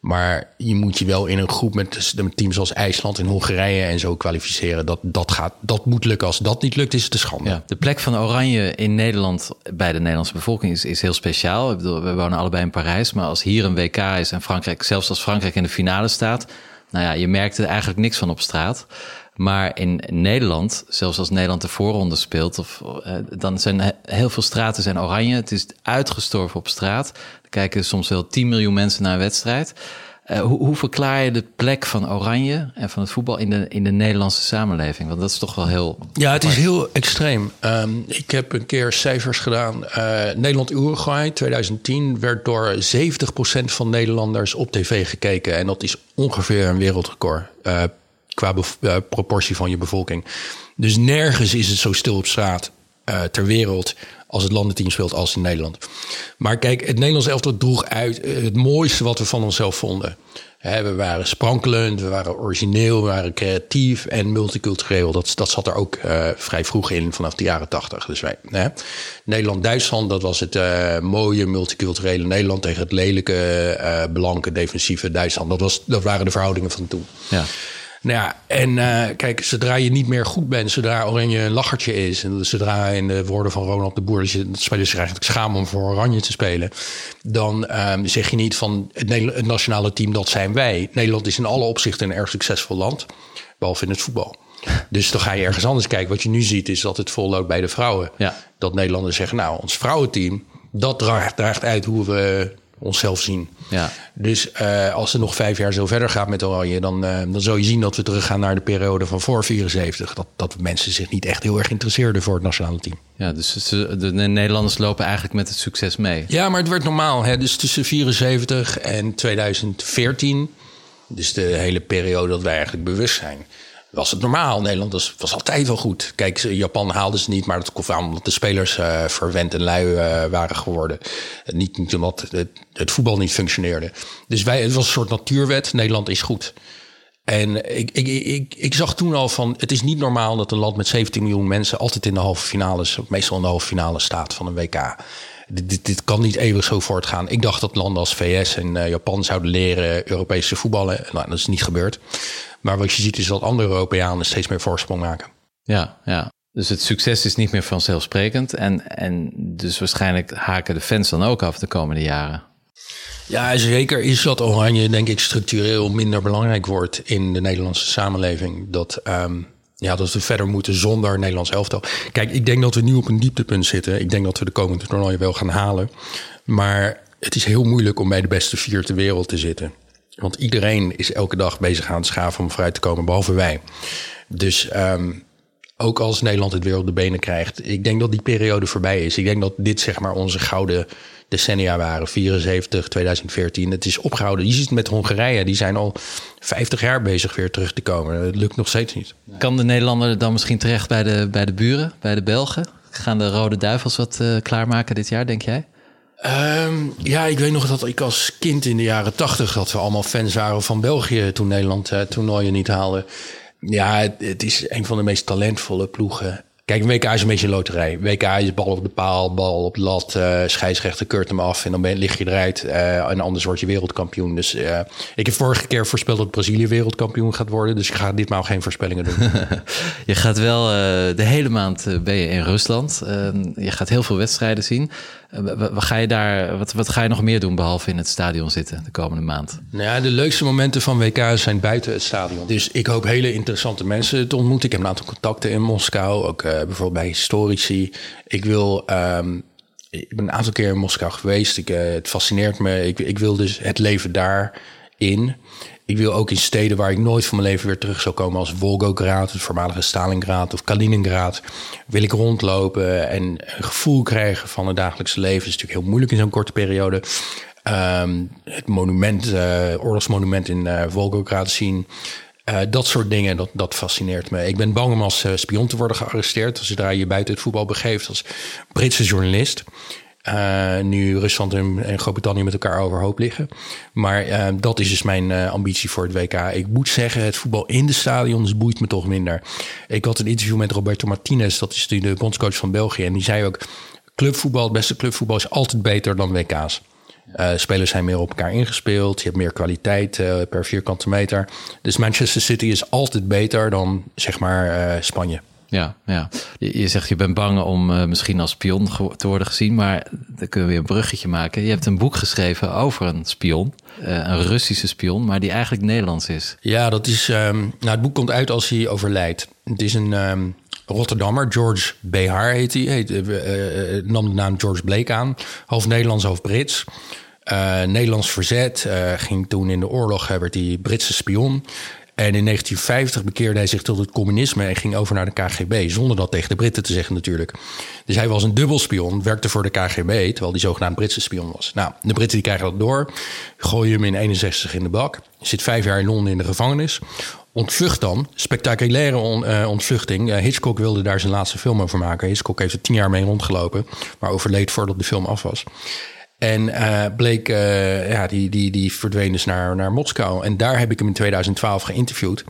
Maar je moet je wel in een groep met teams als IJsland en Hongarije en zo kwalificeren. Dat, dat, gaat, dat moet lukken. Als dat niet lukt, is het een schande. De plek van Oranje in Nederland bij de Nederlandse bevolking is, is heel speciaal. Ik bedoel, we wonen allebei in Parijs. Maar als hier een WK is en Frankrijk, zelfs als Frankrijk in de finale staat. Nou ja, je merkt er eigenlijk niks van op straat. Maar in Nederland, zelfs als Nederland de voorronde speelt, of, uh, dan zijn heel veel straten zijn oranje. Het is uitgestorven op straat. Er kijken soms wel 10 miljoen mensen naar een wedstrijd. Uh, hoe, hoe, verklaar je de plek van Oranje en van het voetbal in de, in de Nederlandse samenleving? Want dat is toch wel heel. Ja, het is heel extreem. Um, ik heb een keer cijfers gedaan. Uh, Nederland-Uruguay 2010 werd door 70% van Nederlanders op tv gekeken. En dat is ongeveer een wereldrecord. Uh, qua uh, proportie van je bevolking. Dus nergens is het zo stil op straat uh, ter wereld als het landenteam speelt als in Nederland. Maar kijk, het Nederlands elftal droeg uit uh, het mooiste wat we van onszelf vonden. We waren sprankelend, we waren origineel, we waren creatief en multicultureel. Dat, dat zat er ook vrij vroeg in, vanaf de jaren tachtig. Dus wij, Nederland-Duitsland, dat was het mooie multiculturele Nederland tegen het lelijke, uh, blanke, defensieve Duitsland. Dat, was, dat waren de verhoudingen van toen. Ja. Nou ja, en uh, kijk, zodra je niet meer goed bent, zodra Oranje een lachertje is, en zodra in de woorden van Ronald de Boer, dat, je, spelers zich eigenlijk schamen om voor Oranje te spelen, dan um, zeg je niet van het, het, nationale team, dat zijn wij. Nederland is in alle opzichten een erg succesvol land, behalve in het voetbal. (laughs) Dus dan ga je ergens anders kijken. Wat je nu ziet is dat het vol loopt bij de vrouwen. Ja. Dat Nederlanders zeggen, nou, ons vrouwenteam, dat draagt, draagt uit hoe we onszelf zien. Ja. Dus uh, als het nog vijf jaar zo verder gaat met Oranje, dan, uh, dan zul je zien dat we teruggaan naar de periode van voor 74. Dat, dat mensen zich niet echt heel erg interesseerden voor het nationale team. Ja, dus de, de Nederlanders lopen eigenlijk met het succes mee. Ja, maar het werd normaal. Hè? Dus tussen 74 en 2014, dus de hele periode dat wij eigenlijk bewust zijn was het normaal. Nederland was, was altijd wel goed. Kijk, Japan haalde ze niet, maar dat kwam omdat de spelers uh, verwend en lui uh, waren geworden. Niet, niet omdat het, het, voetbal niet functioneerde. Dus wij, het was een soort natuurwet. Nederland is goed. En ik, ik, ik, ik zag toen al van, het is niet normaal dat een land met 17 miljoen mensen altijd in de halve finales, meestal in de halve finale staat van een WK. Dit, dit, kan niet eeuwig zo voortgaan. Ik dacht dat landen als VS en Japan zouden leren Europese voetballen. Nou, dat is niet gebeurd. Maar wat je ziet is dat andere Europeanen steeds meer voorsprong maken. Ja, ja. Dus het succes is niet meer vanzelfsprekend. En, en dus waarschijnlijk haken de fans dan ook af de komende jaren. Ja, zeker is dat Oranje, denk ik, structureel minder belangrijk wordt in de Nederlandse samenleving. Dat, um, ja, dat we verder moeten zonder Nederlands elftal. Kijk, ik denk dat we nu op een dieptepunt zitten. Ik denk dat we de komende toernooien wel gaan halen. Maar het is heel moeilijk om bij de beste vier ter wereld te zitten. Want iedereen is elke dag bezig aan het schaven om vooruit te komen, behalve wij. Dus um, ook als Nederland het weer op de benen krijgt, ik denk dat die periode voorbij is. Ik denk dat dit zeg maar onze gouden decennia waren, 74, 2014. Het is opgehouden. Je ziet het met Hongarije, die zijn al 50 jaar bezig weer terug te komen. Het lukt nog steeds niet. Kan de Nederlander dan misschien terecht bij de, bij de buren, bij de Belgen? Gaan de Rode Duivels wat uh, klaarmaken dit jaar, denk jij? Um, ja, ik weet nog dat ik als kind in de jaren tachtig... dat we allemaal fans waren van België toen Nederland uh, toernooien niet haalde. Ja, het, is een van de meest talentvolle ploegen. Kijk, WK is een beetje een loterij. WK is bal op de paal, bal op de lat, uh, scheidsrechter keurt hem af... en dan ben, lig je eruit uh, en anders word je wereldkampioen. Dus ik heb vorige keer voorspeld dat Brazilië wereldkampioen gaat worden... dus ik ga ditmaal geen voorspellingen doen. (laughs) je gaat wel de hele maand ben je in Rusland. Ehm, je gaat heel veel wedstrijden zien... Wat ga, je daar, wat, wat ga je nog meer doen behalve in het stadion zitten de komende maand? Nou de leukste momenten van WK zijn buiten het stadion. Dus ik hoop hele interessante mensen te ontmoeten. Ik heb een aantal contacten in Moskou, ook uh, bijvoorbeeld bij historici. Ik wil. Um, ik ben een aantal keer in Moskou geweest. Ik, uh, het fascineert me. Ik, ik wil dus het leven daarin. Ik wil ook in steden waar ik nooit van mijn leven weer terug zal komen, als Volgograd, het voormalige Stalingrad of Kaliningrad, wil ik rondlopen en een gevoel krijgen van het dagelijkse leven. Dat is natuurlijk heel moeilijk in zo'n korte periode. Um, het monument, uh, oorlogsmonument in uh, Volgograd zien. Uh, dat soort dingen, dat, dat fascineert me. Ik ben bang om als spion te worden gearresteerd. Zodra je buiten het voetbal begeeft als Britse journalist. Uh, nu Rusland en, Groot-Brittannië met elkaar overhoop liggen. Maar uh, dat is dus mijn uh, ambitie voor het WK. Ik moet zeggen, het voetbal in de stadions boeit me toch minder. Ik had een interview met Roberto Martinez, dat is de bondscoach van België. En die zei ook, clubvoetbal, het beste clubvoetbal is altijd beter dan WK's. spelers zijn meer op elkaar ingespeeld. Je hebt meer kwaliteit per vierkante meter. Dus Manchester City is altijd beter dan zeg maar Spanje. Ja, ja. Je, zegt je bent bang om uh, misschien als spion te worden gezien, maar dan kunnen we weer een bruggetje maken. Je hebt een boek geschreven over een spion, uh, een Russische spion, maar die eigenlijk Nederlands is. Ja, dat is. Um, nou, het boek komt uit als hij overlijdt. Het is een um, Rotterdammer, George Behar heet hij. Uh, nam de naam George Blake aan, half Nederlands, half Brits. Nederlands verzet, ging toen in de oorlog, werd hij Britse spion. En in 1950 bekeerde hij zich tot het communisme en ging over naar de KGB. Zonder dat tegen de Britten te zeggen natuurlijk. Dus hij was een dubbelspion, werkte voor de KGB, terwijl hij zogenaamd Britse spion was. Nou, de Britten die krijgen dat door, gooien hem in 61 in de bak. Zit vijf jaar in Londen in de gevangenis. Ontvlucht dan, spectaculaire on, uh, ontvluchting. Uh, Hitchcock wilde daar zijn laatste film over maken. Hitchcock heeft er tien jaar mee rondgelopen, maar overleed voordat de film af was. En uh, bleek, uh, ja, die, die, die verdween dus naar, naar Moskou. En daar heb ik hem in 2012 geïnterviewd.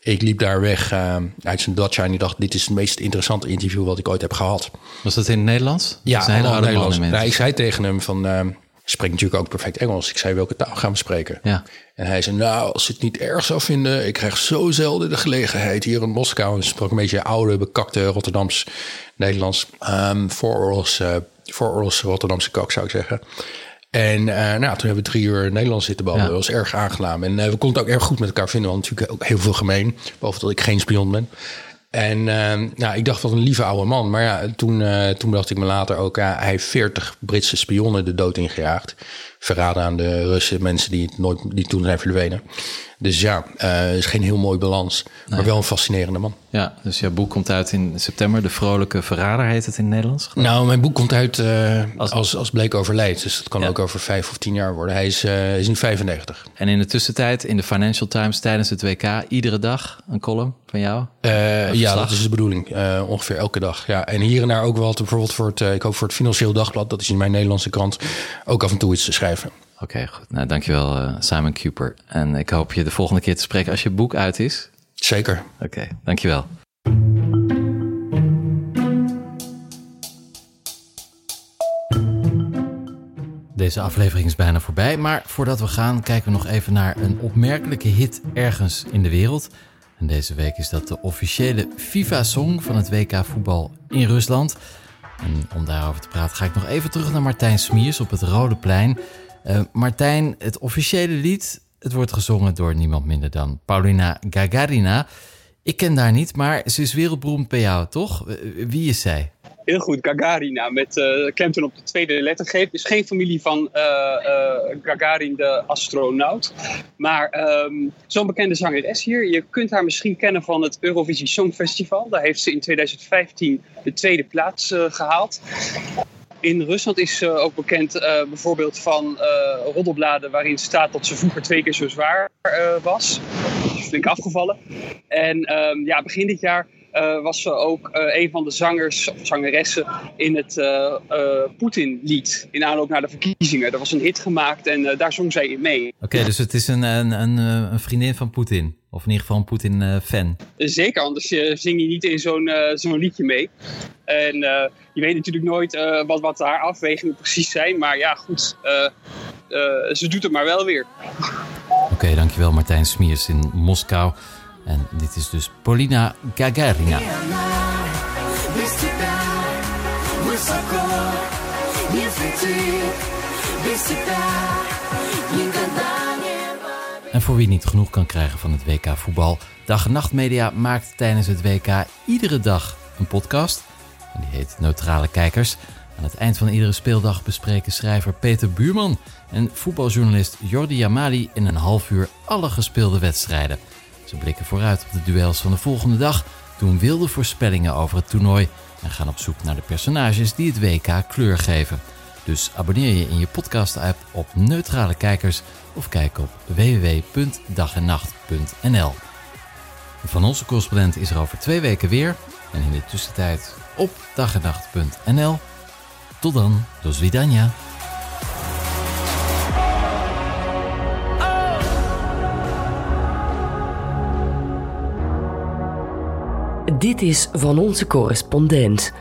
Ik liep daar weg uh, uit zijn Dutch en ik dacht, dit is het meest interessante interview wat ik ooit heb gehad. Was dat in het Nederlands? Ja, in het Nederlands. Nou, ik zei tegen hem van, spreek natuurlijk ook perfect Engels. Ik zei, welke taal gaan we spreken? Ja. En hij zei, nou, als je het niet erg zou vinden... ik krijg zo zelden de gelegenheid hier in Moskou. En sprak een beetje oude, bekakte Rotterdams Nederlands. Um, vooroorlogs vooroorlogs Rotterdamse kok, zou ik zeggen. En uh, nou, toen hebben we drie uur Nederlands zitten babbelen. Dat was erg aangenaam. En uh, we konden het ook erg goed met elkaar vinden. Want natuurlijk ook heel veel gemeen. Behalve dat ik geen spion ben. En uh, nou, ik dacht, wat een lieve oude man. Maar ja, toen, toen dacht ik me later ook... Ja, hij heeft 40 Britse spionnen de dood ingejaagd. Verraden aan de Russen, mensen die, het nooit, die toen zijn verdwenen. Dus ja, uh, is geen heel mooi balans. Maar wel een fascinerende man. Ja, dus jouw boek komt uit in september. De Vrolijke Verrader heet het in het Nederlands. Nou, mijn boek komt uit uh, als, als, als Bleek overlijdt. Dus dat kan ja. ook over vijf of tien jaar worden. Hij is, uh, is in 95. En in de tussentijd in de Financial Times tijdens het WK... iedere dag een column van jou? ja, dat is de bedoeling. ongeveer elke dag. Ja. En hier en daar ook wel bijvoorbeeld voor het... ik hoop voor het Financieel Dagblad... dat is in mijn Nederlandse krant... ook af en toe iets te schrijven. Oké, goed. Nou, dankjewel uh, Simon Cooper. En ik hoop je de volgende keer te spreken als je boek uit is. Zeker. Oké, okay, dankjewel. Deze aflevering is bijna voorbij, maar voordat we gaan kijken we nog even naar een opmerkelijke hit ergens in de wereld. En deze week is dat de officiële FIFA-song van het WK voetbal in Rusland. En om daarover te praten ga ik nog even terug naar Martijn Smiers op het Rode Plein. Uh, Martijn, het officiële lied, het wordt gezongen door niemand minder dan Paulina Gagarina. Ik ken haar niet, maar ze is wereldberoemd bij jou, toch? Wie is zij? Heel goed, Gagarina, met uh, op de tweede lettergreep. Is geen familie van Gagarin, de astronaut. Maar um, zo'n bekende zangeres hier. Je kunt haar misschien kennen van het Eurovisie Songfestival. Daar heeft ze in 2015 de tweede plaats gehaald. In Rusland is ze ook bekend uh, bijvoorbeeld van uh, roddelbladen waarin staat dat ze vroeger twee keer zo zwaar was. Flink afgevallen. En um, ja, begin dit jaar was ze ook een van de zangers of zangeressen in het Poetin-lied. In aanloop naar de verkiezingen. Er was een hit gemaakt en daar zong zij in mee. Oké, dus het is een, een, een, een vriendin van Poetin. Of in ieder geval een Poetin-fan. Zeker, anders zing je niet in zo'n zo'n liedje mee. En uh, je weet natuurlijk nooit uh, wat, wat haar afwegingen precies zijn. Maar ja, goed, uh, ze doet het maar wel weer. Oké, okay, dankjewel Martijn Smiers in Moskou. En dit is dus Polina Gagarina. En voor wie niet genoeg kan krijgen van het WK voetbal, Dag en Nacht Media maakt tijdens het WK iedere dag een podcast. En die heet Neutrale Kijkers. Aan het eind van iedere speeldag bespreken schrijver Peter Buurman en voetbaljournalist Jordi Jamali in een half uur alle gespeelde wedstrijden. Ze blikken vooruit op de duels van de volgende dag, doen wilde voorspellingen over het toernooi en gaan op zoek naar de personages die het WK kleur geven. Dus abonneer je in je podcast-app op Neutrale Kijkers of kijk op www.dagennacht.nl. Van onze correspondent is er over twee weken weer en in de tussentijd op dagenacht.nl. Tot dan, do svidania. Dit is van onze correspondent.